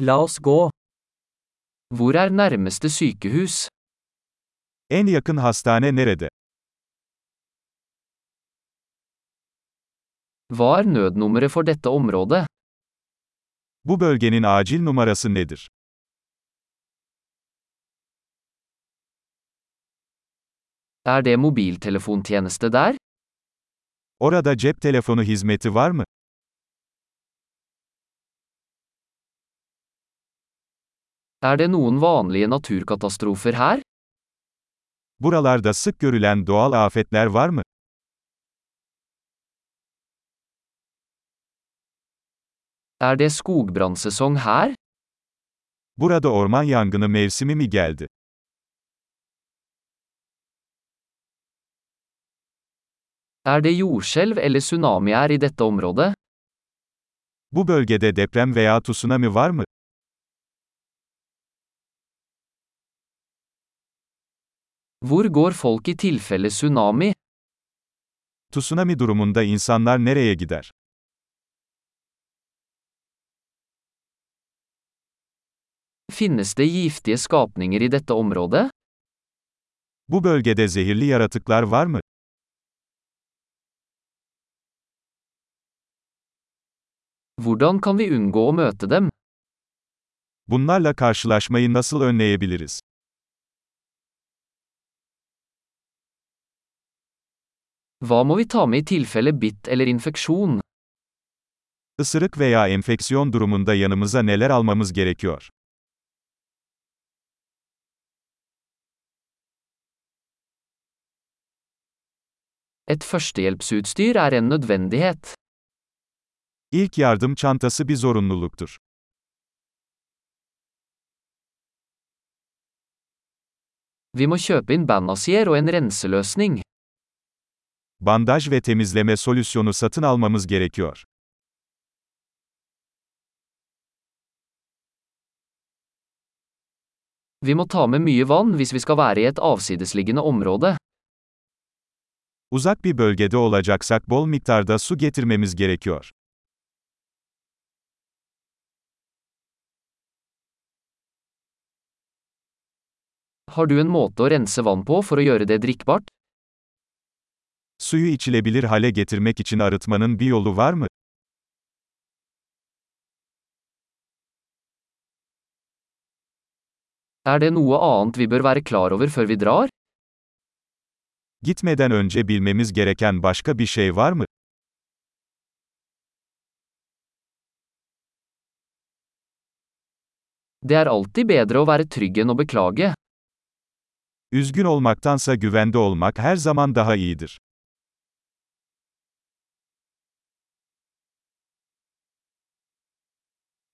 La oss gå. Hvor er nærmeste sykehus? En yakın hastane nerede? Hva er nødnummeret for dette området? Bu bölgenin acil numarası nedir? Er det mobiltelefontjeneste der? Orada cep telefonu hizmeti var mı? Er det noen vanlige naturkatastrofer her? Buralarda sık görülen doğal afetler var mı? Er det skogbrannsesong her? Burada orman yangını mevsimi mi geldi? Er det jordskjelv eller tsunamier i dette området? Bu bölgede deprem veya tsunami var mı? Hvor går folk i tilfelle tsunami? Tsunami durumunda insanlar nereye gider? Finnes det giftige skapninger i dette området? Bu bölgede zehirli yaratıklar var mı? Hvordan kan vi unngå å møte dem? Bunlarla karşılaşmayı nasıl önleyebiliriz? Hva må vi ta med i tilfelle bitt eller infeksjon? Isırık veya enfeksiyon durumunda yanımıza neler almamız gerekiyor? Et førstehjelpsutstyr er en nødvendighet. İlk yardım çantası bir zorunluluktur. Vi må kjøpe inn bandasier og en renseløsning. Bandaj ve temizleme solüsyonu satın almamız gerekiyor. Vi må ta med mye vann hvis vi skal være i et avsidesliggende område. Uzak bir bölgede olacaksak bol miktarda su getirmemiz gerekiyor. Har du en måte å rense vann på for å gjøre det drikkbart? Suyu içilebilir hale getirmek için arıtmanın bir yolu var mı? Er det noe annet vi bør være klar over før vi drar? Gitmeden önce bilmemiz gereken başka bir şey var mı? Det er alltid bedre å være trygg enn å beklage. Üzgün olmaktansa güvende olmak her zaman daha iyidir.